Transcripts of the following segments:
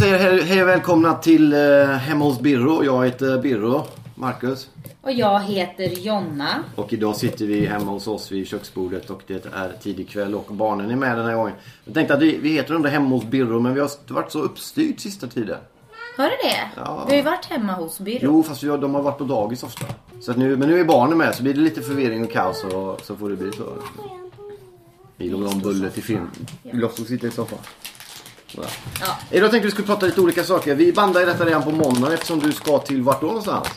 Säger hej, hej och välkomna till eh, Hemma hos Birro. Jag heter Birro, Marcus. Och jag heter Jonna. Och idag sitter vi hemma hos oss vid köksbordet och det är tidig kväll och barnen är med den här gången. Jag tänkte att vi, vi heter ändå Hemma hos Birro men vi har varit så uppstyrt sista tiden. Hör du det? Ja. Vi har ju varit hemma hos Byrå. Jo, fast vi har, de har varit på dagis ofta. Så att nu, men nu är barnen med så blir det lite förvirring och kaos och så får det bli så. Vi vill ha en bulle till film. Vill också sitta i soffan. Ja. Idag tänkte vi skulle prata lite olika saker. Vi bandar ju detta redan på måndag eftersom du ska till vart då någonstans?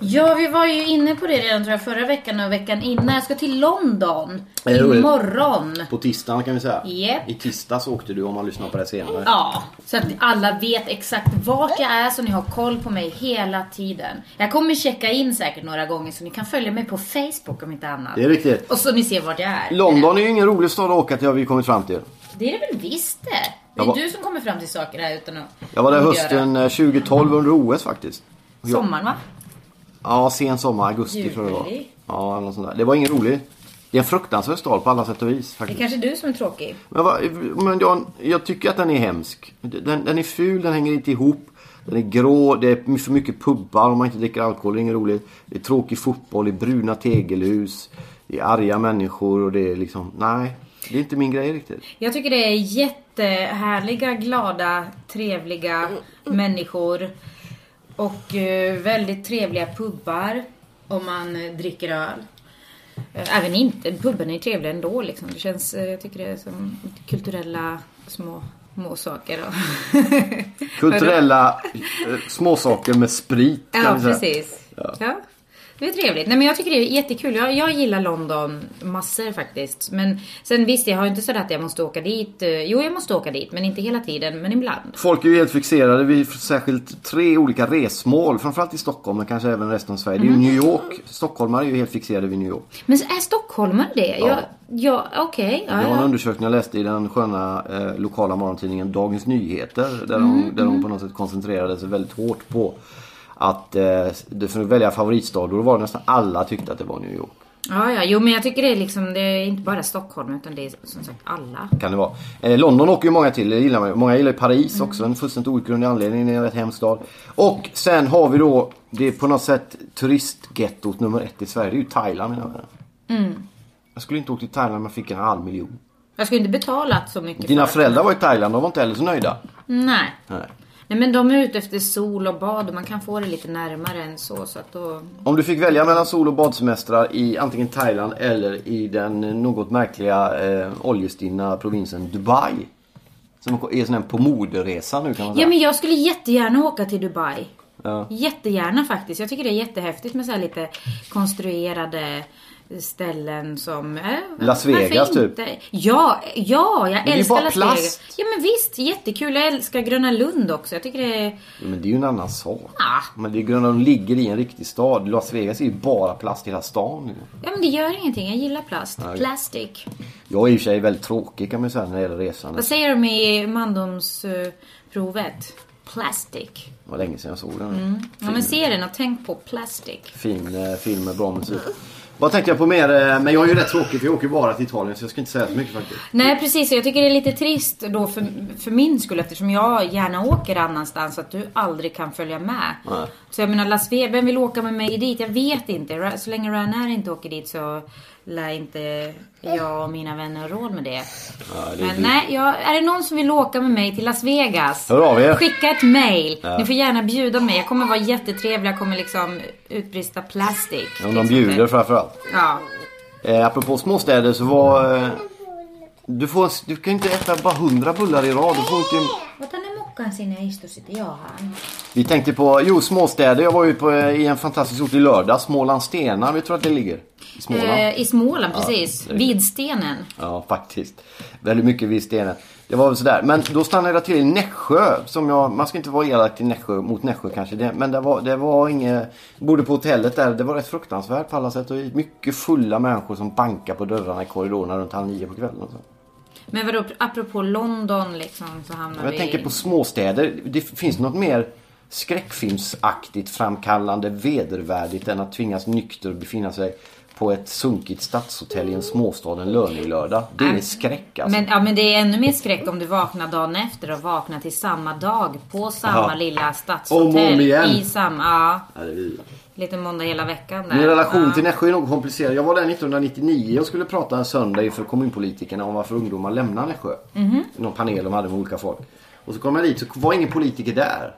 ja, vi var ju inne på det redan tror jag förra veckan och veckan innan. Jag ska till London. Är roligt? Imorgon. På tisdagen kan vi säga. Japp. I tisdags åkte du om man lyssnar på det senare. Ja, så att alla vet exakt vart jag är så ni har koll på mig hela tiden. Jag kommer checka in säkert några gånger så ni kan följa mig på Facebook om inte annat. Det är riktigt. Och så ni ser vart jag är. London är ju ingen rolig stad att åka till har vi kommit fram till. Det är det väl visst det. Det är var- du som kommer fram till saker här utan att Jag var där hösten göra. eh, 2012 under OS faktiskt. Jag- Sommaren va? Ja, sen sommar, augusti tror jag det var. Juli. Ja, något sånt där. Det var ingen rolig. Det är en fruktansvärd stad på alla sätt och vis Det är faktiskt. kanske du som är tråkig. Men, vad- men jag, jag tycker att den är hemsk. Den, den är ful, den hänger inte ihop. Den är grå, det är för mycket pubbar om man inte dricker alkohol. Det är inget roligt. Det är tråkig fotboll, det är bruna tegelhus. Det är arga människor och det är liksom, nej. Det är inte min grej riktigt. Jag tycker det är jättehärliga, glada, trevliga människor. Och eh, väldigt trevliga pubbar. Om man eh, dricker öl. Eh, Även inte, puben är trevlig ändå liksom. Det känns, jag tycker det är som kulturella små, små saker. Kulturella småsaker med sprit kan Ja, vi säga. precis. Ja. Ja. Det är trevligt. Nej men jag tycker det är jättekul. Jag, jag gillar London massor faktiskt. Men sen visst, jag har inte sådär att jag måste åka dit. Eh, Jo, jag måste åka dit, men inte hela tiden, men ibland. Folk är ju helt fixerade vid särskilt tre olika resmål. Framförallt i Stockholm men kanske även resten av Sverige. Det är ju Mm. New York. Stockholmare är ju helt fixerade vid New York. Men är stockholmare det? Ja. Jag, ja, okej. Det var en undersökning jag läste i den sköna eh, lokala morgontidningen Dagens Nyheter. Där, de, där de på något sätt koncentrerade sig väldigt hårt på att eh, för att välja favoritstad. Då var det nästan alla tyckte att det var New York. ja, ja. Jo, men jag tycker det är liksom, det är inte bara Stockholm, utan det är som sagt alla. Kan det vara. Eh, London åker ju många till, det gillar man. Många gillar ju Paris också, en fullständigt outgrundlig anledning. Det är en rätt hemsk stad. Och sen har vi då, det är på något sätt turistgettot nummer ett i Sverige. Det är ju Thailand mina vänner. Jag skulle inte åka till Thailand om jag fick en halv miljon. Jag skulle inte betalat så mycket Dina för föräldrar var i Thailand, de var inte heller så nöjda. Nej. Nej. Nej, men de är ute efter sol och bad och man kan få det lite närmare än så, så att då... Om du fick välja mellan sol och badsemestrar i antingen Thailand eller i den något märkliga eh, oljestinna provinsen Dubai. Som är sån här på moderesa nu kan man säga. Ja men jag skulle jättegärna åka till Dubai. Ja. Jättegärna faktiskt. Jag tycker det är jättehäftigt med så här lite konstruerade ställen som... Eh, Las Vegas, typ? Ja, ja, jag är älskar Las plast. Vegas. Ja men visst, jättekul. Jag älskar Gröna Lund också. Jag tycker det är... Men det är ju en annan sak. Ah. Men det är att de ligger i en riktig stad. Las Vegas är ju bara plast i hela stan. Ja men det gör ingenting. Jag gillar plast. Ja. Plastic. Jag är i och för sig väldigt tråkig kan man säga när det gäller resande. Vad säger de i mandomsprovet? Plastic. Det var länge sedan jag såg den. Mm. Ja men se den och tänk på plastic. Fin eh, film med bra musik. Vad tänkte jag på mer? eh, Men jag är ju rätt tråkig för jag åker ju bara till Italien så jag ska inte säga så mycket faktiskt. Nej precis, jag tycker det är lite trist då för, för min skull eftersom jag gärna åker annanstans att du aldrig kan följa med. Nej. Så jag menar Las Vegas, vem vill åka med mig dit? Jag vet inte. Så länge Ryanair inte åker dit så lär inte jag och mina vänner råd med det. Ja, det är Men nej, jag, är det någon som vill åka med mig till Las Vegas? Hör av er. Skicka ett mail. Ni får gärna bjuda mig. Jag kommer vara jättetrevlig. Jag kommer liksom utbrista plastic. Om de bjuder framförallt. Ja. Eh, apropå småstäder så var... Eh, du, får, du kan inte äta bara hundra bullar i rad. Du får inte... Vad är mocka kukaan siinä istu sitten Johan? Vi tänkte på, jo småstäder. Jag var ju på, i en fantastisk ort i lördag. Småland Stenar, vi tror att det ligger? I Småland. Eh, I Småland, precis. är- Vid stenen. Ja, faktiskt. Väldigt mycket vid stenen. Det var väl sådär. Men då stannade jag till i Nässjö. Som jag, man ska inte vara elak till Nässjö, mot Nässjö kanske. Det, men det var, det var inget... Bodde på hotellet där. Det var rätt fruktansvärt på alla sätt. Och mycket fulla människor som bankar på dörrarna i korridorerna runt halv nio på kvällen. Och så. Men vadå, apropå London liksom så hamnar Jag vi... tänker på småstäder. Det finns något mer skräckfilmsaktigt framkallande vedervärdigt än att tvingas nykter befinna sig på ett sunkigt stadshotell i en småstad en löning-lördag. Det är skräck alltså. Men, ja, men det är ännu mer skräck om du vaknar dagen efter och vaknar till samma dag på samma Ja. lilla Om och stadshotell. om igen. I samma, ja. Ja. Lite måndag hela veckan där. Min relation ja. till Nässjö är nog komplicerad. Jag var där 1999 och skulle prata en söndag inför kommunpolitikerna om varför ungdomar lämnar Nässjö. Mhm. Någon panel de hade med olika folk. Och så kom jag dit så var ingen politiker där.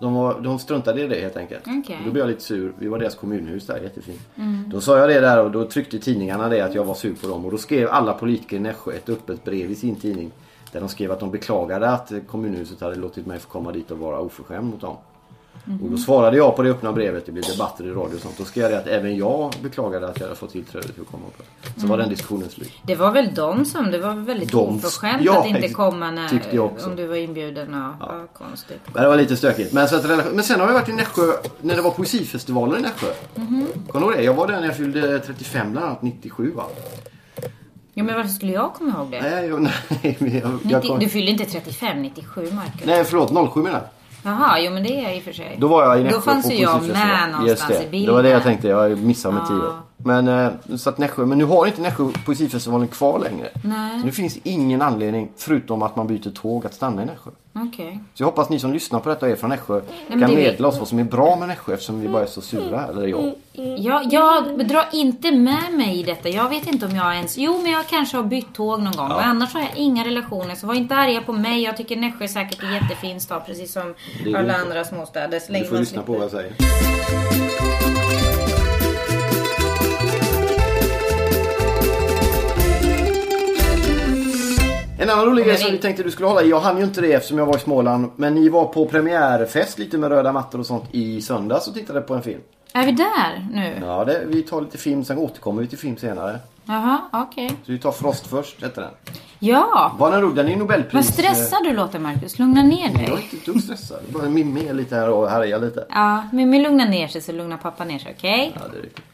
De, var, de struntade i det helt enkelt. Mm. Då blev jag lite sur. Vi var deras kommunhus där, jättefint. Då sa jag det där och då tryckte tidningarna det att jag var sur på dem. Och då skrev alla politiker i Nässjö ett öppet brev i sin tidning. Där de skrev att de beklagade att kommunhuset hade låtit mig få komma dit och vara oförskämd mot dem. Mhm. Och då svarade jag på det öppna brevet, det blev debatter i radio och sånt. Då skrev jag att även jag beklagade att jag hade fått tillträde till att komma upp. Så var den diskussionen slut. Det var väl de som, det var väl väldigt De- oförskämt Ja, att inte komma när, jag om du var inbjuden. Och, ja. konstigt. Men det var lite stökigt. Men, så att, men sen har jag varit i Nässjö när det var poesifestivalen i Nässjö. Mhm. Kommer du ihåg det? Jag var där när jag fyllde 35 bland annat, 97 va? Ja men varför skulle jag komma ihåg det? Nej, jag, nej, jag, jag 90, kom, Du fyllde inte 35, 97 Marcus. nej förlåt, 07 menar jag. Jaha, jo men det är jag i och för sig. Då var jag i Nässjö Då fanns ju jag med någonstans Just i det. bilden. Det var det jag tänkte, jag missade med tio år. Men, eh, så att Nässjö, men nu har inte Nässjö poesifestivalen kvar längre. Nej. Så nu finns ingen anledning, förutom att man byter tåg, att stanna i Nässjö. Okej. Så jag hoppas ni som lyssnar på detta och är från Nässjö men kan är meddela oss vad som är bra med Nässjö eftersom vi bara är så sura, eller jag. Jag, jag drar inte med mig i detta. Jag vet inte om jag ens... Jo, men jag kanske har bytt tåg någon gång. Men annars har jag inga relationer. Så var inte arga på mig. Jag tycker Nässjö är säkert en jättefin stad. Precis som är alla andra småstäder. Du får lyssna på vad jag säger. En annan rolig grej som vi tänkte du skulle hålla i, jag hann ju inte det eftersom jag var i Småland. Men ni var på premiärfest lite med röda mattor och sånt i söndags och tittade på en film. Är vi där nu? Ja, det, vi tar lite film, sen återkommer vi till film senare. Jaha, okej. Så vi tar Frost först, heter den. Ja! Var den rolig? Den är Nobelpris. Vad stressad du låter Marcus. Lugna ner Jag är dig. inte ett dugg stressad. Bara Mimmi är lite här och härjar lite. Ja, Mimmi lugnar ner sig så lugnar pappa ner sig, okej? Ja, det är riktigt.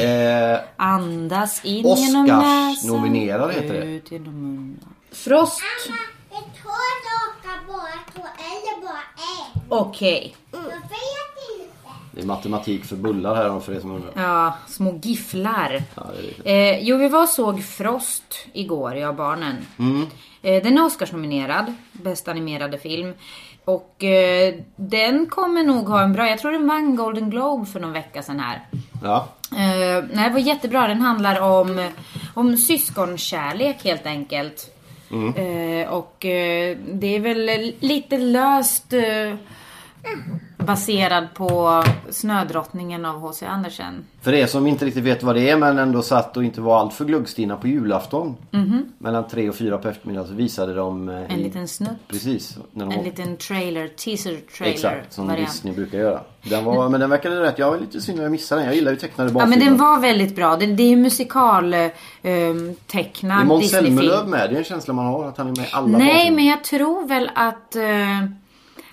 Eh, Andas in genom näsan. Oscars-nominerad heter det. Ut genom munnen. Frost. Är två saker bara två eller bara en? Okej. Jag vet inte. Det är matematik för bullar här för er som undrar. Ja, små gifflar. Ja. Eh, jo, vi var och såg Frost igår, jag och barnen. Eh, den är Oscarsnominerad, bästa animerade film. Och eh, den kommer nog ha en bra, jag tror den vann Golden Globe för någon vecka sedan här. Ja. Eh, nej, det var jättebra. Den handlar om, om syskonkärlek helt enkelt. Eh, och eh, det är väl lite löst eh, baserad på Snödrottningen av H.C. Andersen. För er som inte riktigt vet vad det är men ändå satt och inte var alltför gluggstina på julafton. Mellan tre och fyra på eftermiddagen så visade de... eh. En i- liten snutt. Precis. En var- liten trailer, teaser trailer Exakt, som variant. Disney brukar göra. Den var, men den verkade rätt. Jag var lite synd att jag missade den. Jag gillar ju tecknade Ja barnfilmer. men den var väldigt bra. Det, det är ju musikal eh, Är tecknad Måns Disney-film. Zelmerlöw med? Det är en känsla man har att han är med i alla Nej, barnfilmer. men jag tror väl att eh,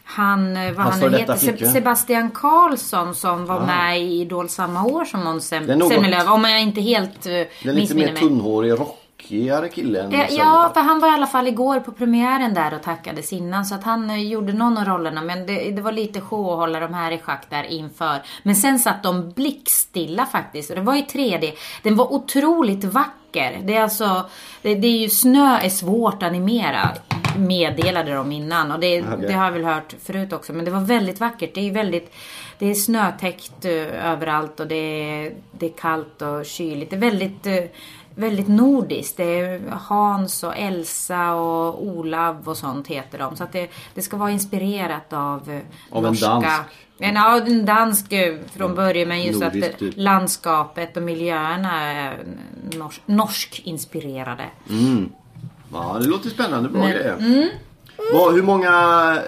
han, eh, vad Hans han nu heter, flickvän. Sebastian Karlsson som var med i Idol samma år som Måns är Zelmerlöw. Om jag inte helt uh, Den lite missminner mer tunnhårig, rockigare kille Ja, ja, för han var i alla fall igår på premiären där och tackades innan. Så att han eh, gjorde någon av rollerna. Men det, det var lite show att hålla de här i schack där inför. Men sen satt de blickstilla faktiskt. Och det var i 3D. Den var otroligt vacker. Det är alltså, det, det är ju snö är svårt att animera. Meddelade de innan. Och det, Okej. det har jag väl hört förut också. Men det var väldigt vackert. Det är väldigt, det är snötäckt eh, överallt och det är, det är kallt och kyligt. Det är väldigt eh, väldigt nordiskt. Det är Hans och Elsa och Olav och sånt heter de. Så att det, det ska vara inspirerat av eh, Av en norska. dansk. En, ja, en dansk eh, från början men just Nordisk att eh, typ. landskapet och miljöerna är norsk, norsk inspirerade. Ja, det låter spännande. Bra Men- grejer. mm. Vad, hur många,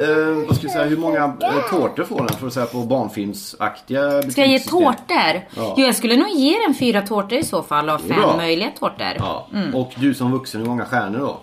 eh, vad ska jag säga, hur många eh, tårtor får den för att säga på barnfilmsaktiga Ska jag ge tårtor? Ja. Jo, jag skulle nog ge den fyra tårtor i så fall av fem möjliga tårtor. Ja. Och du som vuxen, hur många stjärnor då?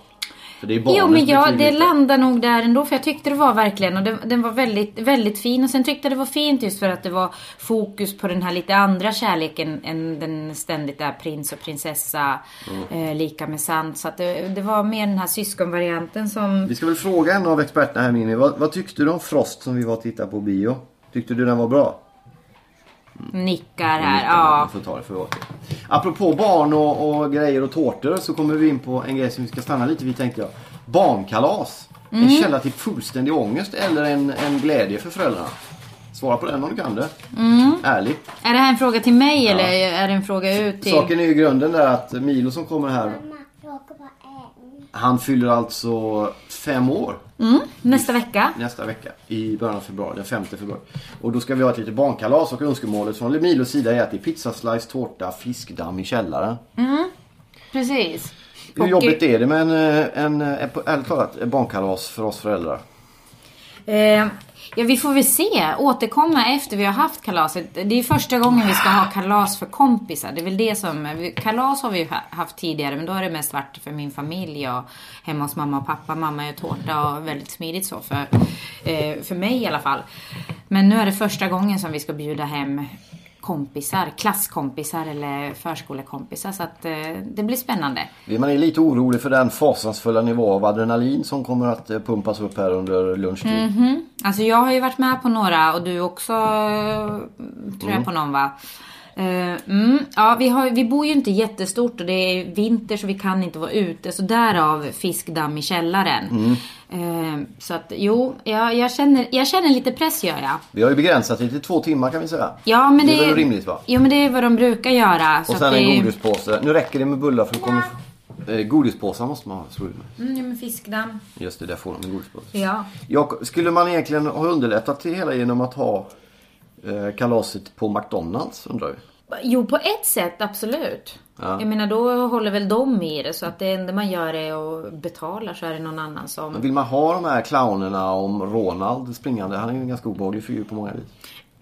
För det är barnens Jo men ja, det landar nog där ändå för jag tyckte det var verkligen och den, den var väldigt, väldigt fin och sen tyckte jag det var fint just för att det var fokus på den här lite andra kärleken än den ständigt där prins och prinsessa Mm. eh, lika med sant. Så att det, det var mer den här syskonvarianten som Vi ska väl fråga en av experterna här Mini. Vad, vad tyckte du om Frost som vi var och tittade på bio? Tyckte du den var bra? nickar här. Ja. vi får ta det för är. Apropå barn och, och grejer och tårtor så kommer vi in på en grej som vi ska stanna lite vid tänkte jag. Barnkalas. Mm. En källa till fullständig ångest eller en, en glädje för föräldrarna? Svara på den om du kan det. Mm. Ärligt. Är det här en fråga till mig eller är det en fråga ut till... Saken är ju grunden där att Milo som kommer här, Mamma. Han fyller alltså fem år Mm, nästa vecka. nästa vecka i början av februari, den 5 februari. Och då ska vi ha ett litet barnkalas och önskemålet från Milos sida är att det är pizzaslice, tårta, fiskdamm i källaren. Precis. Hur Och, jobbigt är det med en, eh, en, en, ärligt talat, barnkalas för oss föräldrar? Eh, ja, vi får väl se. Återkomma efter vi har haft kalaset. Det är första gången vi ska ha kalas för kompisar. Det är väl det som... Kalas har vi ju haft tidigare, men då har det mest varit för min familj och hemma hos mamma och pappa. Mamma gör tårta och väldigt smidigt så för, eh, för mig i alla fall. Men nu är det första gången som vi ska bjuda hem kompisar, klasskompisar eller förskolekompisar. Så att eh, det blir spännande. Man är lite orolig för den fasansfulla nivå av adrenalin som kommer att eh, pumpas upp här under lunchtid. Mhm. Alltså jag har ju varit med på några och du också eh, tror jag på någon va? Eh, mm, ja, vi, har, vi bor ju inte jättestort och det är vinter så vi kan inte vara ute. Så därav fiskdamm i källaren. Eh, så att jo, jag, jag, känner, jag känner lite press gör jag. Vi har ju begränsat det till två timmar kan vi säga. Ja, men Det det, är väl rimligt, va? Jo men det är vad de brukar göra. Så Och sen att det, en godispåse. Nu räcker det med bullar för då kommer... Eh, godispåsar måste man ha, tror jag. Mm, ja, men fiskdamm. Just det, där får de en godispåse. Ja. Jag, skulle man egentligen ha underlättat det hela genom att ha kalaset på McDonalds undrar vi? Jo, på ett sätt absolut. Ja. Jag menar då håller väl de i det så att det enda man gör är att betala så är det någon annan som... Men vill man ha de här clownerna om Ronald springande? Han är ju en ganska obehaglig figur på många vis.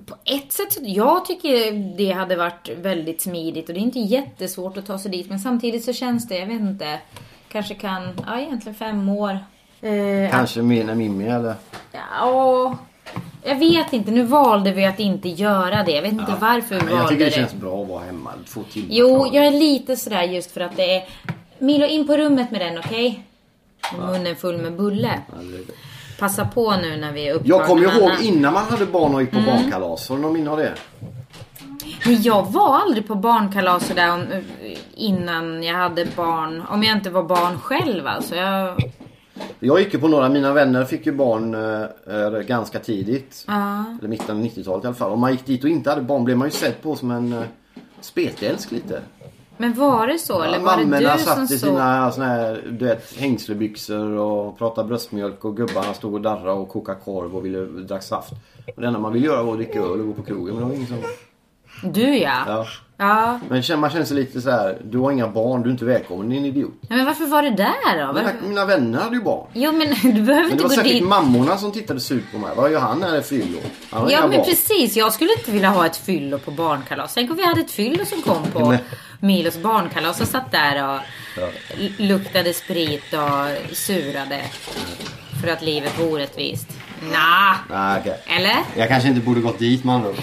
På ett sätt, jag tycker det hade varit väldigt smidigt och det är inte jättesvårt att ta sig dit. Men samtidigt så känns det, jag vet inte, kanske kan, ja egentligen fem år. Eh, Kanske mer när Mimmi eller? Ja, jag vet inte. Nu valde vi att inte göra det. Jag vet inte varför vi Men jag valde tycker det det. känns bra att vara hemma två timmar. Jo, klar. jag är lite sådär just för att det är... Milo, in på rummet med den, okej? Med Munnen full med bulle. Ja, det det. Passa på nu när vi är upptagna Jag kommer ihåg innan man hade barn och gick på Mm. barnkalas. Har du någon minne av det? Men jag var aldrig på barnkalas sådär om, innan jag hade barn. Om jag inte var barn själv alltså. Jag, Jag gick ju på några, mina vänner fick ju barn eh, eh, ganska tidigt. ja. Eller mitten av 90-talet i alla fall. Om man gick dit och inte hade barn blev man ju sett på som en eh, spetälsk lite. Men var det så? eller Ja, var det du som satt i såg? sina såna här, du vet, hängslebyxor och pratade bröstmjölk och gubbarna stod och darrade och kokade korv och ville drack saft. Och det enda man ville göra var att dricka öl och gå på krogen. Men det var ingen som... Du ja. Ja. Ja. Men man känner sig lite så här. du har inga barn, du är inte välkommen, din idiot. Nej, Men varför var det där då? Mina, mina vänner hade ju barn. Jo men du behöver Men inte det var gå säkert dit. mammorna som tittade surt på mig. Vad gör han när det är fyllo? Han Ja men barn. precis, jag skulle inte vilja ha ett fyllo på barnkalas. Tänk om vi hade ett fyllo som kom på Milos barnkalas och satt där och l- luktade sprit och surade. För att livet var orättvist. Nah, Nej, okej. eller? Jag kanske inte borde gått dit ord.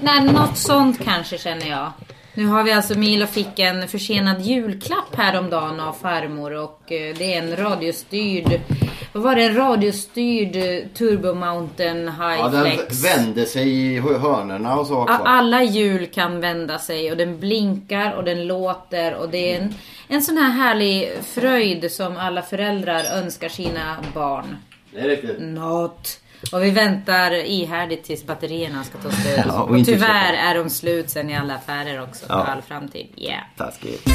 Nej, något sånt kanske känner jag. Nu har vi alltså, Milo fick en försenad julklapp häromdagen av farmor och eh, det är en radiostyrd, vad var det, en radiostyrd eh, Turbo Mountain High Ja, den Flex. vände sig i hö- hörnorna och så också. Alla hjul kan vända sig och den blinkar och den låter och det är en, en sån här härlig fröjd som alla föräldrar önskar sina barn. Det är riktigt. Något. Och vi väntar ihärdigt tills batterierna ska ta slut. Ja, och och tyvärr köpa. är de slut sen i alla affärer också Ja. för all framtid. Yeah. Taskigt.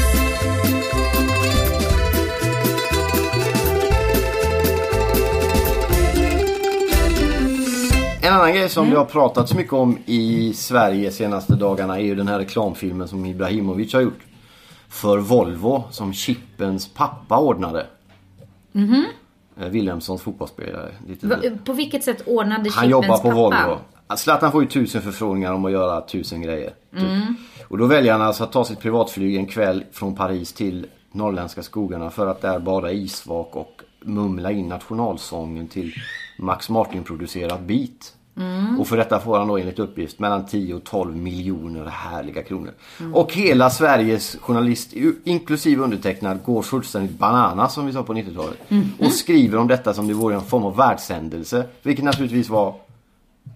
En annan grej som det har pratats mycket om i Sverige senaste dagarna är ju den här reklamfilmen som Ibrahimovic har gjort. För Volvo som Chippens pappa ordnade. Eh, Wilhelmssons fotbollsspelare. Va, på vilket sätt ordnade Han Chippens jobbar på pappa? Volvo. Zlatan får ju tusen förfrågningar om att göra tusen grejer. Typ. Mm. Och då väljer han alltså att ta sitt privatflyg en kväll från Paris till norrländska skogarna för att där bada isvak och mumla in nationalsången till Max Martin-producerad beat. Mm. Och för detta får han då enligt uppgift mellan 10 och 12 miljoner härliga kronor. Och hela Sveriges journalist, inklusive undertecknad, går fullständigt banana som vi sa på 90-talet. Och skriver om detta som det vore en form av världshändelse. Vilket naturligtvis var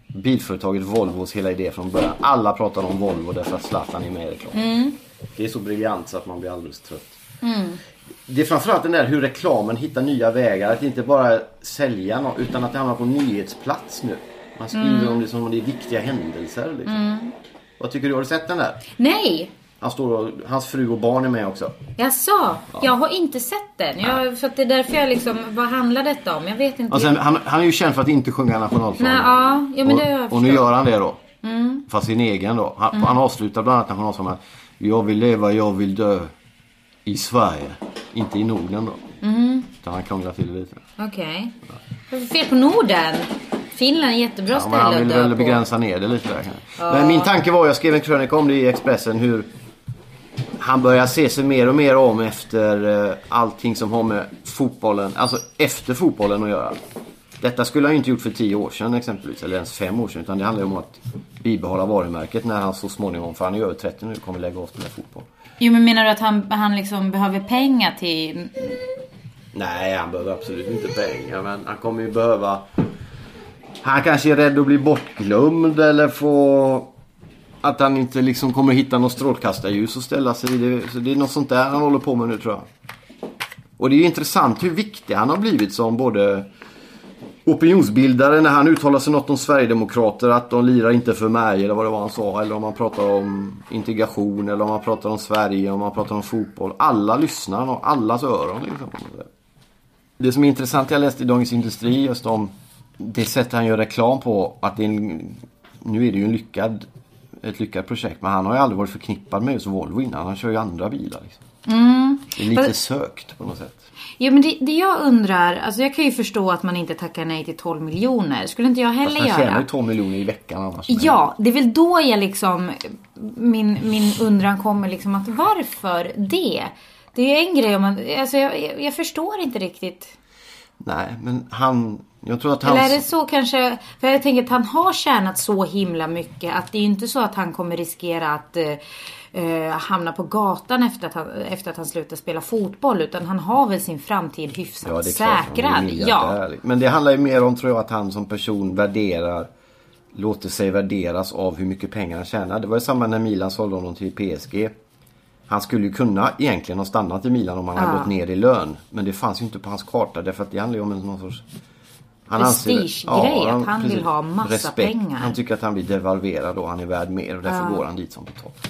bilföretaget Volvos hela idé från början. Alla pratar om Volvo därför att Zlatan är med i reklam. Det är så briljant så att man blir alldeles trött. Det är framförallt den där hur reklamen hittar nya vägar. Att inte bara sälja något utan att det hamnar på nyhetsplats nu. Man skriver om det som om det är viktiga händelser. Liksom. Vad tycker du? Har du sett den där? Nej! Han står och, hans fru och barn är med också. Jag sa, jag har inte sett den. Jag, för det är därför jag liksom, vad handlar detta om? Jag vet inte. Sen, han, han är ju känd för att inte sjunga nationalsången. Ja, ja men det har jag och, och nu gör han det då. Fast sin egen då. Han, han avslutar bland annat nationalsången med Jag vill leva, jag vill dö. I Sverige. Inte i Norden då. Utan han krånglar till det lite. Okej. För fel på Norden? Finland är ett jättebra Ja, ställe men han vill väl begränsa ner det lite där kanske. Men min tanke var, jag skrev en krönika om det i Expressen, hur han börjar se sig mer och mer om efter eh, allting som har med fotbollen, alltså efter fotbollen att göra. Detta skulle han ju inte gjort för tio år sedan exempelvis, eller ens fem år sedan. Utan det handlar ju om att bibehålla varumärket när han så småningom, för han är över 30 nu, kommer lägga av spela fotboll. Jo men menar du att han, han liksom behöver pengar till... Nej, han behöver absolut inte pengar. Men han kommer ju behöva... Han kanske är rädd att bli bortglömd eller få... Att han inte liksom kommer hitta något strålkastarljus och ställa sig i. Det, så det är något sånt där han håller på med nu tror jag. Och det är ju intressant hur viktig han har blivit som både opinionsbildare när han uttalar sig något om Sverigedemokrater att de lirar inte för mig eller vad det var han sa. Eller om man pratar om integration eller om man pratar om Sverige, om man pratar om fotboll. Alla lyssnar och allas öron liksom. Det som är intressant jag läste i Dagens Industri just om det sätt han gör reklam på. Att det är en, nu är det ju en lyckad, ett lyckat projekt men han har ju aldrig varit förknippad med just Volvo innan. Han kör ju andra bilar. Liksom. Det är lite Fast- sökt på något sätt. Jo men det, det jag undrar, alltså jag kan ju förstå att man inte tackar nej till 12 miljoner. Skulle inte jag Fast heller han tjänar göra. ju 12 miljoner i veckan annars. Ja, det är väl då jag liksom, min, min undran kommer liksom att varför det? Det är ju en grej om man, alltså jag, jag, jag förstår inte riktigt. Nej, men han... Jag tror att han... Eller är det så kanske, för jag tänker att han har tjänat så himla mycket att det är ju inte så att han kommer riskera att eh, eh, hamna på gatan efter att, han, efter att han slutar spela fotboll. Utan han har väl sin framtid hyfsat Ja, det är klart. Han är. Ja. Men det handlar ju mer om, tror jag, att han som person värderar låter sig värderas av hur mycket pengar han tjänar. Det var ju samma när Milan sålde honom till PSG. Han skulle ju kunna egentligen ha stannat i Milan om han hade Ja. gått ner i lön. Men det fanns ju inte på hans karta därför att det handlar ju om en någon sorts... Han Prestigegrej, att han vill precis. ha massa Respekt. pengar. Han tycker att han blir devalverad och han är värd mer och därför Ja. går han dit som betalt.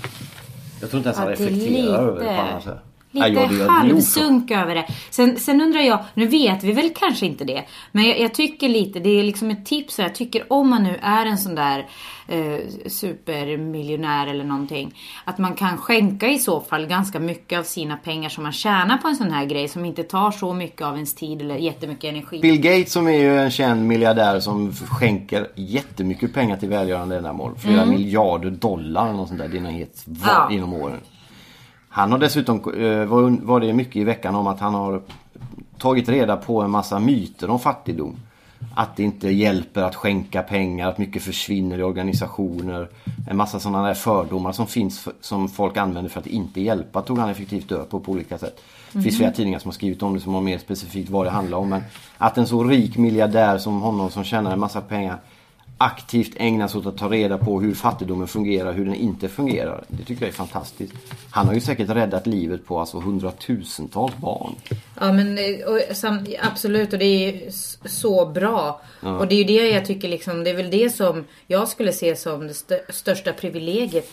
Jag tror inte ens han Ja, reflekterar över det på annat sätt. Lite halvsunk över det. Sen, sen undrar jag, nu vet vi väl kanske inte det. Men jag, jag tycker lite, det är liksom ett tips. Jag tycker om man nu är en sån där eh, supermiljonär eller någonting. Att man kan skänka i så fall ganska mycket av sina pengar som man tjänar på en sån här grej. Som inte tar så mycket av ens tid eller jättemycket energi. Bill Gates som är ju en känd miljardär som skänker jättemycket pengar till välgörande ändamål. Flera miljarder dollar eller något sånt där. Det är något helt Ja. inom åren. Han har dessutom, eh, var, det mycket i veckan om att han har tagit reda på en massa myter om fattigdom. Att det inte hjälper att skänka pengar, att mycket försvinner i organisationer. En massa sådana där fördomar som finns som folk använder för att inte hjälpa tog han effektivt död på på olika sätt. Det finns flera tidningar som har skrivit om det som har mer specifikt vad det handlar om. Men att en så rik miljardär som honom som tjänar en massa pengar aktivt ägnar sig åt att ta reda på hur fattigdomen fungerar, hur den inte fungerar. Det tycker jag är fantastiskt. Han har ju säkert räddat livet på alltså hundratusentals barn. Ja men eh, och, sam, absolut och det är så bra. Och det är ju det jag tycker liksom, det är väl det som jag skulle se som det stö- största privilegiet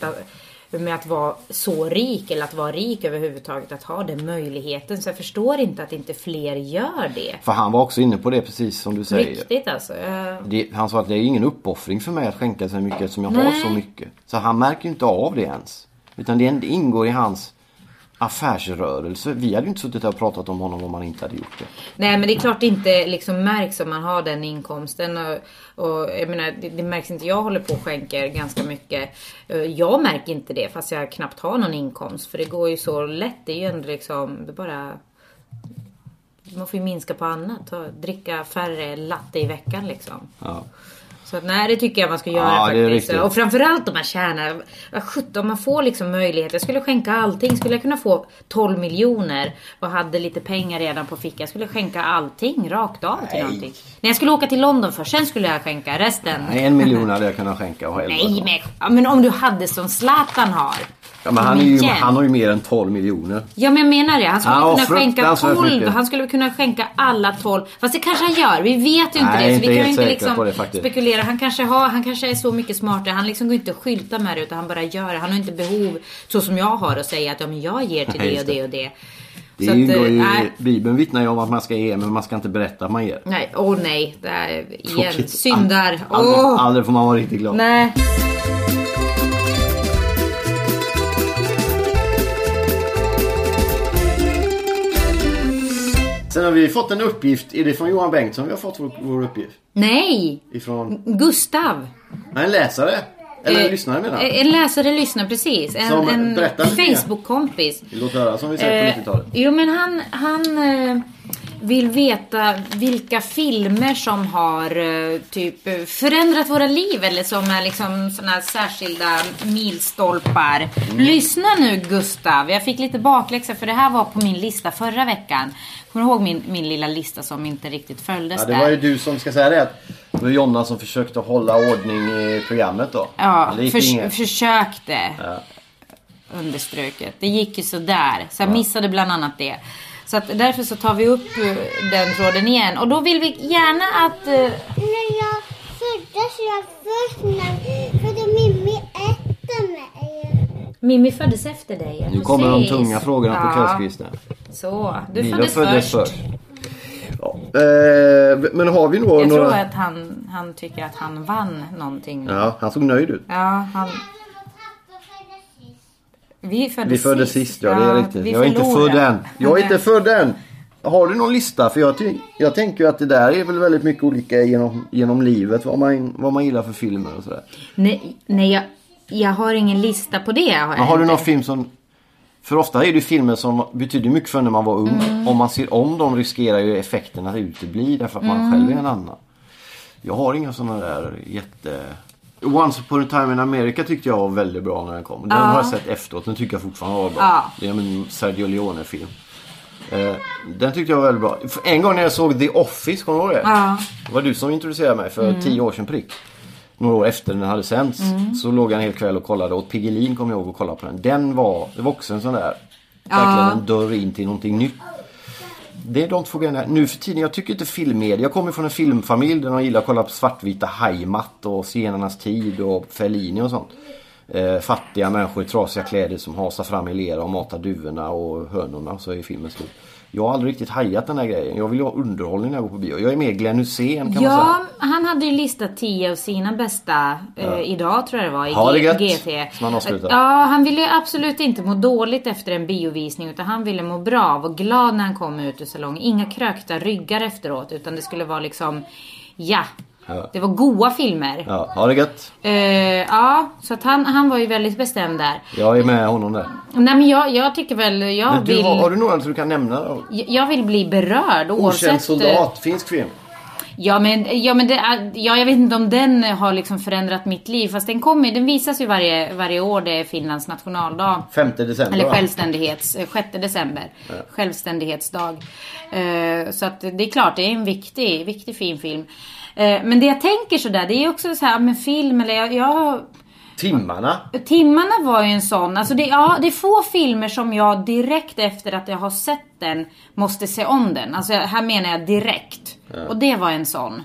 med att vara så rik eller att vara rik överhuvudtaget. Att ha den möjligheten. Så jag förstår inte att inte fler gör det. För han var också inne på det precis som du säger. Riktigt alltså. Jag- Det, han sa att det är ingen uppoffring för mig att skänka så mycket eftersom jag har Nej. så mycket. Så han märker ju inte av det ens. Utan det ingår i hans affärsrörelse. Vi hade ju inte suttit här och pratat om honom om han inte hade gjort det. Nej men det är klart det inte liksom märks om man har den inkomsten. Och, och jag menar, det, det märks inte. Jag håller på och skänker ganska mycket. Eh, Jag märker inte det fast jag knappt har någon inkomst. För det går ju så lätt. Det är ju ändå liksom, det bara... Man får ju minska på annat. Dricka färre latte i veckan liksom. Ja. Så att, nej, det tycker jag man ska göra Ja, faktiskt. Och framförallt om man tjänar, vad sjutton, om man får liksom möjlighet. Jag skulle skänka allting. Skulle jag kunna få 12 miljoner och hade lite pengar redan på fickan. Jag skulle skänka allting rakt av till Nej. någonting. Nej, jag skulle åka till London först. Sen skulle jag skänka resten. Nej, en miljon hade jag kunnat skänka och Nej, men, ja, men om du hade som Zlatan har. Ja, men han, ju, han har ju mer än 12 miljoner. Ja men jag menar det. Han skulle Ja, kunna skänka fruktansvärt 12. mycket. Han skulle kunna skänka alla 12. Fast det kanske han gör. Vi vet ju inte Nej, det. Så inte vi kan ju inte liksom det spekulera. Han kanske, har, han kanske är så mycket smartare. Han liksom går inte och skyltar med det utan han bara gör det. Han har inte behov, så som jag har, att säga att ja, men jag ger till det och det och det. Det att, ju, nej. Bibeln vittnar ju om att man ska ge men man ska inte berätta att man ger. Nej, åh nej. Det är, igen. Syndar. Aldrig, Åh! aldrig får man vara riktigt glad. Nej. Sen har vi fått en uppgift. Är det från Johan Bengtsson vi har fått vår, vår uppgift? Nej! Ifrån Gustav. Nej, en läsare. Eller Eh, lyssnare menar jag. En läsare lyssnar precis. En, Som- en. Facebook-kompis. Låt höra som vi säger på Eh, 90-talet. jo men han, han eh, vill veta vilka filmer som har eh, typ eh, förändrat våra liv eller som är liksom här särskilda milstolpar. Mm. Lyssna nu Gustav, jag fick lite bakläxa för det här var på min lista förra veckan. Kommer du ihåg min, min lilla lista som inte riktigt följdes Ja, det där? var ju du som ska säga det. att Det var Jonna som försökte hålla ordning i programmet då. Ja, förs- inget. försökte. Ja. Understruket. Det gick ju sådär. Så jag missade bland annat det. Så att därför så tar vi upp eh, den tråden igen. Och då vill vi gärna att... eh, När jag föddes jag först när efter mig. Mimmi föddes efter dig. Nu kommer de tunga frågorna på Ja, kvällskvisten. Så, du Milo föddes, föddes först. först. Ja. Eh, men har vi då Jag några... tror att han, han tycker att han vann någonting. Ja, han såg nöjd ut. Ja, han... Vi föddes Vi föddes sist, ja, det är riktigt. Jag är inte född än. Jag är inte född än. Har du någon lista? För jag, jag tänker ju att det där är väl väldigt mycket olika genom, genom livet. Vad man, vad man gillar för filmer och sådär. Nej, nej jag, jag har ingen lista på det. Har, har du någon film som... För ofta är det filmer som betyder mycket för när man var ung. Mm. Om man ser om dem riskerar ju effekten att utebli därför att Mm. man själv är en annan. Jag har inga sådana där jätte... Once upon a time in America tyckte jag var väldigt bra när den kom. Den Ja. har jag sett efteråt. Den tycker jag fortfarande var bra. Ja. Det är en Sergio Leone-film. Eh, den tyckte jag var väldigt bra. En gång när jag såg The Office, kommer du ihåg det? Ja. Mm. Det var du som introducerade mig för tio år sedan prick. Några år efter den hade sänts. Så låg jag en hel kväll och kollade. Och Piggelin kom jag ihåg och kollade på den. Den var, det var också en sån där. Verkligen en dörr in till någonting nytt. Det är de två grejerna. Nu för tiden, jag tycker inte filmmedia. Jag kommer från en filmfamilj där de gillar att kolla på svartvita Heimat och Zigenarnas tid och Fellini och sånt. Eh, fattiga människor i trasiga kläder som hasar fram i lera och matar duvorna och hönorna så är filmen slut. Jag har aldrig riktigt hajat den här grejen. Jag vill ju ha underhållning när jag går på bio. Jag är mer Glenn Hysén kan man Ja, säga. han hade ju listat 10 av sina bästa eh, idag tror jag det var i Ha det gött, GT. som han avslutar. Ja, han ville ju absolut inte må dåligt efter en biovisning utan han ville må bra vara glad när han kom ut ur salongen. Inga krökta ryggar efteråt utan det skulle vara liksom ja. Ja. Det var goa filmer. Ja, ha det gött. Eh, ja, så att han, han var ju väldigt bestämd där. Jag är med honom där. Nej men jag, jag tycker väl, jag Men du, vill... har, har du några som du kan nämna? Jag jag vill bli berörd oavsett... Okänd eh, soldat, finsk film. Ja men, ja, men det, ja, jag vet inte om den har liksom förändrat mitt liv. Fast den kommer, den visas ju varje, varje år. Det är Finlands nationaldag. 5 december Eller självständighets, eh, 6 december. Självständighetsdag. Eh, så att det är klart, det är en viktig, viktig fin film. Eh, men det jag tänker sådär, det är också så här med film eller jag, jag Timmarna. Timmarna var ju en sån. Alltså det, ja, det är få filmer som jag direkt efter att jag har sett den måste se om den. Alltså här menar jag direkt. Och det var en sån.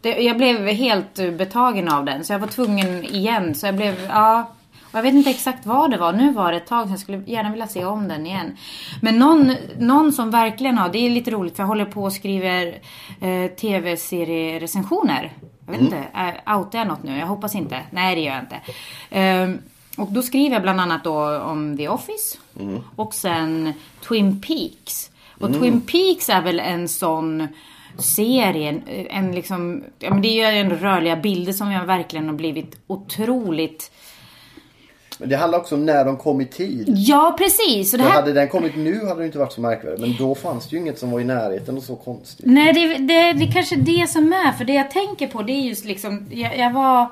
Det, jag blev helt eh, betagen av den så jag var tvungen igen. Så jag blev, ja. Och jag vet inte exakt vad det var. Nu var det ett tag så jag skulle gärna vilja se om den igen. Men någon, någon som verkligen har, det är lite roligt för jag håller på och skriver eh, tv-serierecensioner. Jag vet inte, äh, outar jag något nu? Jag hoppas inte. Nej det gör jag inte. Ehm, och då skriver jag bland annat då om The Office och sen Twin Peaks. Och Twin Peaks är väl en sån serie, en, en liksom, ja men det är ju en rörliga bilder som jag verkligen har blivit otroligt Men det handlar också om när de kom i tid. Ja precis! Och det här, hade den kommit nu hade det inte varit så märkvärdigt. Men då fanns det ju inget som var i närheten och så konstigt. Nej, det, det, det är kanske det som är. För det jag tänker på det är just liksom, jag, jag var...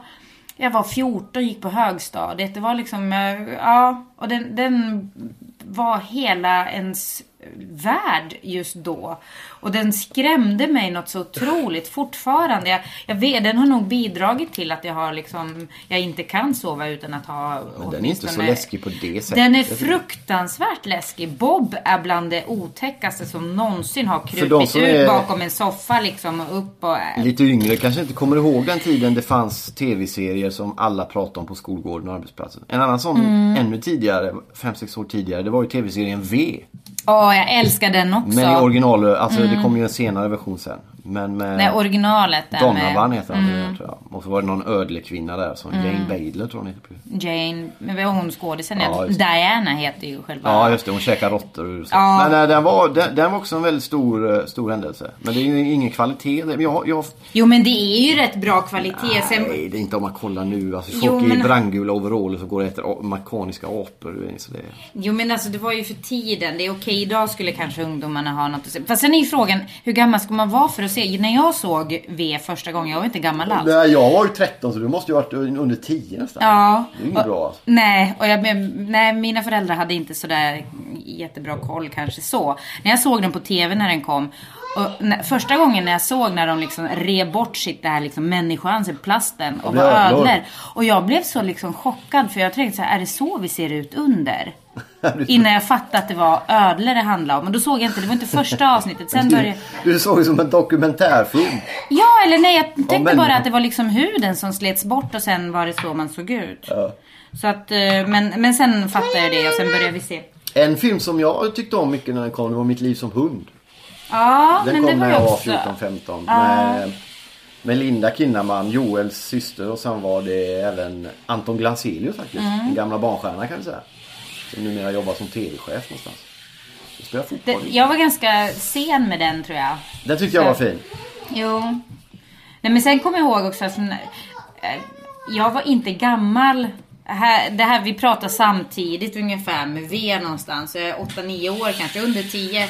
Jag var 14 gick på högstadiet. Det var liksom, eh, ja, och den, den var hela ens värld just då. Och den skrämde mig något så otroligt fortfarande. Jag, jag vet, den har nog bidragit till att jag har liksom, jag inte kan sova utan att ha Men den är inte så läskig på det sättet. Den är fruktansvärt läskig. Bob är bland det otäckaste som någonsin har krupit ut bakom en soffa liksom och upp och... Lite yngre kanske inte kommer ihåg den tiden det fanns tv-serier som alla pratade om på skolgården och arbetsplatsen. En annan sån Mm. ännu tidigare, 5-6 år tidigare, det var ju tv-serien V. Åh, jag älskar den också. Men i original, alltså det kom ju en senare version sen. Men med Nej, originalet där Donovan med heter han tror jag. Och så var det någon ödlekvinna där som Jane Badler tror hon heter. Jane, men vad är hon skådisen? Ja, just. Diana heter ju själva... Ja just det, hon käkar råttor. Ja. Men nej, den, var, den, den var också en väldigt stor, eh, stor händelse. Men det är ju ingen kvalitet. Men Jag, jag, Jo, men det är ju rätt bra kvalitet. Sen, nej, det är inte om man kollar nu. Alltså, folk Jo, men- i brandgula overaller så går det efter a- mekaniska apor. Så det, Jo men alltså det var ju för tiden. Det är okej, idag skulle kanske ungdomarna ha något att se. Fast sen är ju frågan, hur gammal ska man vara för att se? När jag såg V första gången, jag var inte gammal alls. nej, jag var ju 13 så du måste ju varit under 10 nästan. Ja. Det är ju inget bra. Nej, och jag, nej, mina föräldrar hade inte sådär jättebra koll kanske så. När jag såg den på TV när den kom. Och när, första gången när jag såg när de liksom rev bort sitt det här liksom människoansiktet, plasten och det var ödlor. Och jag blev så liksom chockad för jag tänkte så här, är det så vi ser ut under? Innan jag fattade att det var ödlor det handlade om. Och då såg jag inte, det var inte första avsnittet. Sen började Du, du såg ju som en dokumentärfilm. Ja, eller nej, jag tänkte men- bara att det var liksom huden som slets bort och sen var det så man såg ut. Ja. Så att, eh, men, men sen fattade jag det och sen började vi se. En film som jag tyckte om mycket när den kom, det var Mitt liv som hund. Ja, Den men kom det var när jag var också... 14-15. Med, med Linda Kinnaman, Joels syster och sen var det även Anton Glanzelius faktiskt. Mm. Den gamla barnstjärnan kan vi säga. Som numera jobbar som tv-chef någonstans. Och spelar Det, fotboll. jag var ganska sen med den tror jag. Den tyckte jag var fin. Jo. Nej men sen kommer jag ihåg också att eh, jag var inte gammal. Här, det här vi pratar samtidigt ungefär med V någonstans. Jag är 8-9 år kanske, under 10.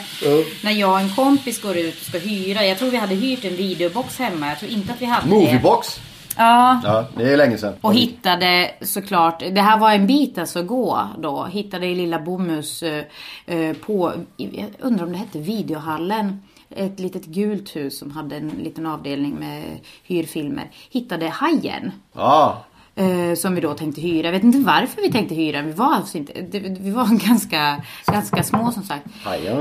När jag och en kompis går ut och ska hyra. Jag tror vi hade hyrt en videobox hemma. Jag tror inte att vi hade det. Moviebox. Ja. Ja, det är länge sedan. Och hittade såklart, det här var en bit alltså att gå då. Hittade i lilla Bomhus eh, eh, på, jag undrar om det hette videohallen. Ett litet gult hus som hade en liten avdelning med hyrfilmer. Hittade Hajen. Ja, Eh, som vi då tänkte hyra. Jag vet inte varför vi tänkte hyra. Vi var alltså inte, det, vi var ganska, ganska små som sagt.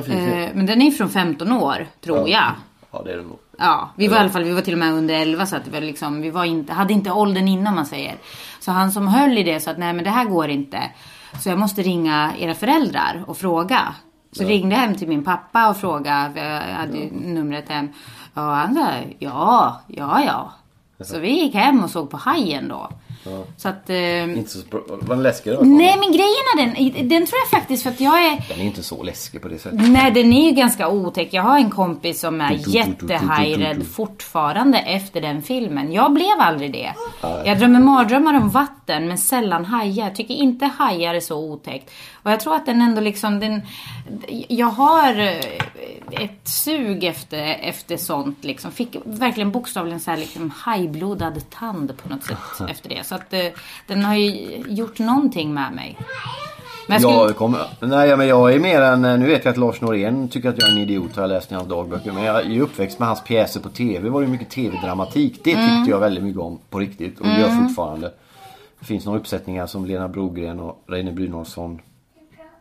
Film. Eh, men den är från 15 år, tror jag. ja det är det nog. Ja, vi var i alla fall, vi var till och med under 11 så att det var liksom, vi var inte, hade inte åldern innan man säger. Så han som höll i det sa att nej men det här går inte. Så jag måste ringa era föräldrar och fråga. Så ringde jag hem till min pappa och frågade, jag hade ju numret hem. Och han sa ja, ja, ja. Så vi gick hem och såg på Hajen då. Så att... Eh, Inte så. Var den läskig då? nej men grejen är den, den tror jag faktiskt för att jag är... Den är inte så läskig på det sättet. Nej, den är ju ganska otäck. Jag har en kompis som är jättehajrädd fortfarande efter den filmen. Jag blev aldrig det. Jag drömmer mardrömmar om vatten, men sällan hajar. Jag tycker inte hajar är så otäckt. Och jag tror att den ändå liksom, den... Jag har eh, ett sug efter, efter sånt liksom. Fick verkligen bokstavligen så här liksom hajblodad tand på något sätt efter det. Så att eh, den har ju gjort någonting med mig. Men jag skulle... Jag kommer, nej men jag är mer än, nu vet jag att Lars Norén tycker att jag är en idiot har jag läst i hans dagböcker. Men jag är ju uppväxt med hans pjäser på TV. var det mycket TV-dramatik. Det Mm. tyckte jag väldigt mycket om på riktigt och det gör fortfarande. Det finns några uppsättningar som Lena Brogren och Reine Brynolfsson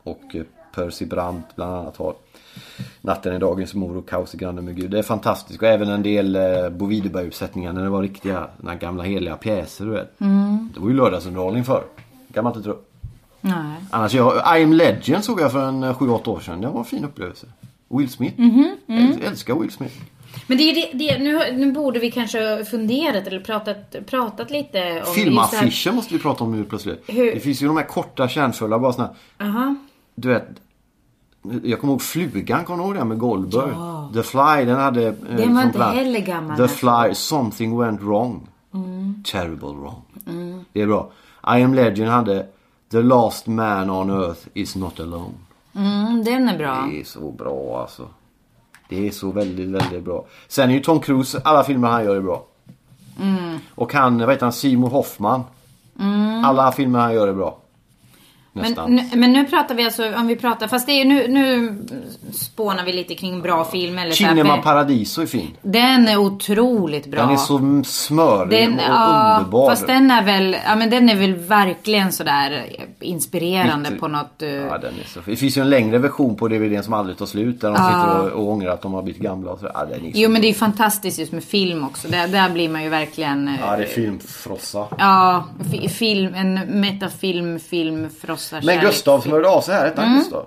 och eh, Percy Brandt bland annat har. Natten är dagens mor och Kaos i grannen med Gud. Det är fantastiskt. Och även en del eh, Bo Widerberg-uppsättningar när det var riktiga, den gamla heliga pjäser du vet. Mm. Det var ju lördagsunderhållning förr. kan man inte tro. Nej. Annars, jag, I'm Legend såg jag för en eh, 7-8 år sedan. Det var en fin upplevelse. Will Smith. Mhm, Jag älskar Will Smith. Men det är det, det nu, nu borde vi kanske funderat eller pratat, pratat lite om... Filmaffischer måste vi prata om nu plötsligt. Hur- Det finns ju de här korta kärnfulla bara såna här, Aha. Du vet. Jag kommer ihåg Flugan, kommer du ihåg den med Goldberg? The Fly, den hade... eh, Den var inte plan- heller gammal, The alltså. Fly, Something Went Wrong. Terrible wrong. Det är bra. I am Legend hade The Last Man on Earth is not alone. Mm, den är bra. Det är så bra alltså. Det är så väldigt, väldigt bra. Sen är ju Tom Cruise, alla filmer han gör är bra. Och han, vad heter han, Seymour Hoffman. Alla filmer han gör är bra. Nästan. Men, nu- men nu pratar vi alltså, om vi pratar, fast det är nu, nu spånar vi lite kring bra film eller Cinema Paradiso är fin. Den är otroligt bra. Den är så smörig Den, och ja, underbar. fast den är väl, ja men den är väl verkligen sådär inspirerande Mitt- på något... eh, Ja, den är så. Det finns ju en längre version på DVDn som aldrig tar slut. Där de sitter och, och ångrar att de har blivit gamla. Och så. Ja, den är så Jo men det är ju fantastiskt just med film också. Där, där blir man ju verkligen... eh, Ja, det är filmfrossa. Ja, fi- film, en metafilm, film, frossa, Men kärlek. Gustav som hörde av sig här, hette Mm. han Gustav?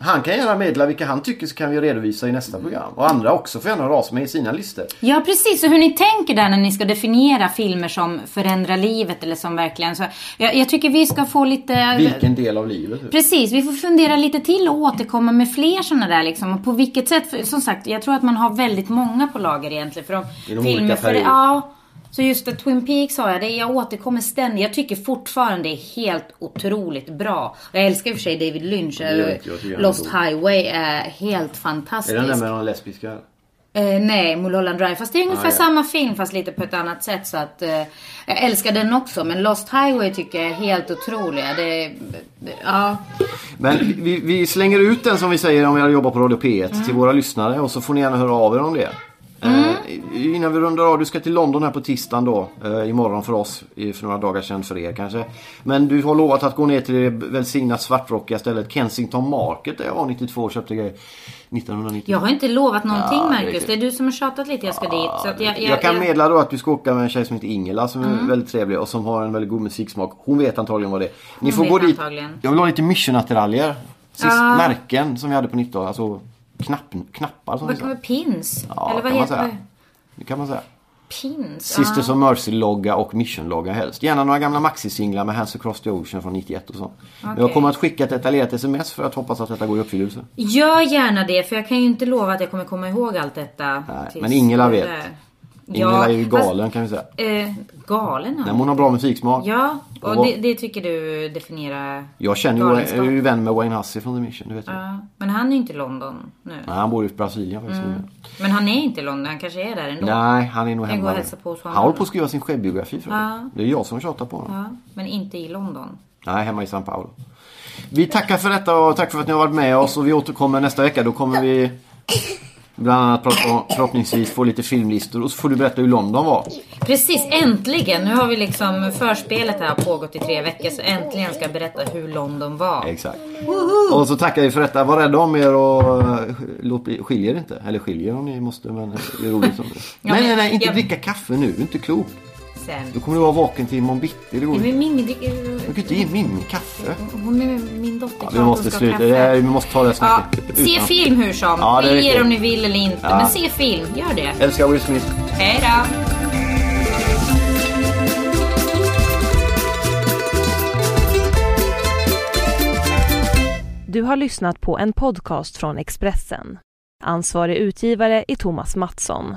Han kan gärna meddela vilka han tycker så kan vi redovisa i nästa program. Och andra också får gärna höra av sig med i sina listor. Ja precis, och hur ni tänker där när ni ska definiera filmer som förändrar livet eller som verkligen så. Jag, jag tycker vi ska få lite... Vilken del av livet? typ. Precis, vi får fundera lite till och återkomma med fler sådana där liksom. Och på vilket sätt, för, som sagt, jag tror att man har väldigt många på lager egentligen. För de I de olika för, perioder. Ja. Så just det, Twin Peaks har jag, det, jag återkommer ständigt. Jag tycker fortfarande det är helt otroligt bra. Jag älskar i och för sig David Lynch. Lost. Highway är helt Är fantastisk. den där med de lesbiska? Eh, nej, Mulholland Drive. Fast det är ungefär ja. samma film fast lite på ett annat sätt. Så att, eh, jag älskar den också. Men Lost Highway tycker jag är helt otroliga. Det, det, ja. Men vi, vi slänger ut den som vi säger om vi hade jobbat på Radio P1 Mm. till våra lyssnare och så får ni gärna höra av er om det. Eh, innan vi rundar av, du ska till London här på tisdagen då. Eh, imorgon för oss, för några dagar sedan för er kanske. Men du har lovat att gå ner till det välsignat svartrockiga stället Kensington Market där jag var 92 och köpte grejer. 1990. Jag har inte lovat någonting Ja, det är Marcus. Det är du som har tjatat lite jag ska dit. Så att jag, Jag, kan meddela då att du ska åka med en tjej som heter Ingela som är väldigt trevlig och som har en väldigt god musiksmak. Hon vet antagligen vad det är. Ni Hon får gå dit. antagligen. Jag vill ha lite missionattiraljer. Sist, Ja. Märken som vi hade på 90 Alltså knapp, knappar som Vad vara pins? Ja, Eller vad kan man heter säga. det? Kan man säga. Pins? Sisters Ja. of Mercy-logga och Mission-logga helst. Gärna några gamla maxisinglar med Hands Across the Ocean från 91 och så. Men jag kommer att skicka ett detaljerat sms för att hoppas att detta går i uppfyllelse. Gör gärna det för jag kan ju inte lova att jag kommer komma ihåg allt detta. Nej, men Ingela vet. Ingela är ju fast- galen kan vi säga. Eh, galen Nej, ja. men hon har bra musiksmak. Ja, Och och det, det tycker du definierar Jag känner ju, jag är ju vän med Wayne Hussey från The Mission, det vet jag. Ja, men han är ju inte i London nu. Nej, han bor i Brasilien faktiskt. Mm. Men han är inte i London, han kanske är där ändå. Nej, han är nog Jag går hemma. nu. hälsar på honom. Han håller på att skriva sin självbiografi för Ja. Det är jag som tjatar på honom. Ja, men inte i London. Nej, hemma i São Paulo. Vi tackar för detta och tack för att ni har varit med oss och vi återkommer nästa vecka. Då kommer vi bland annat förhoppningsvis få lite filmlistor och så får du berätta hur London var. Precis, äntligen! Nu har vi liksom förspelet här pågått i tre veckor så äntligen ska jag berätta hur London var. Exakt. Och så tackar vi för detta. Var rädda om er och eh, låt bli, skilj er inte. Eller skilj er om ni måste men det är roligt som det. Ja, nej, men nej, nej, inte jag- dricka kaffe nu. Du är inte klok. Då Sen. kommer du vara vaken till imorgon bitti. Det går Men inte. Mimmi dricker... Du kan inte ge Mimmi kaffe. Hon är min dotter. Ja, vi måste sluta. kaffe. Det här, vi måste ta det här Ja, snacket. se utan- film hur som. Ja, det är Skilj er om ni vill eller inte. Ja. Men se film, gör det. Älskar Will Smith. Hej då! Du har lyssnat på en podcast från Expressen. Ansvarig utgivare är Thomas Mattsson.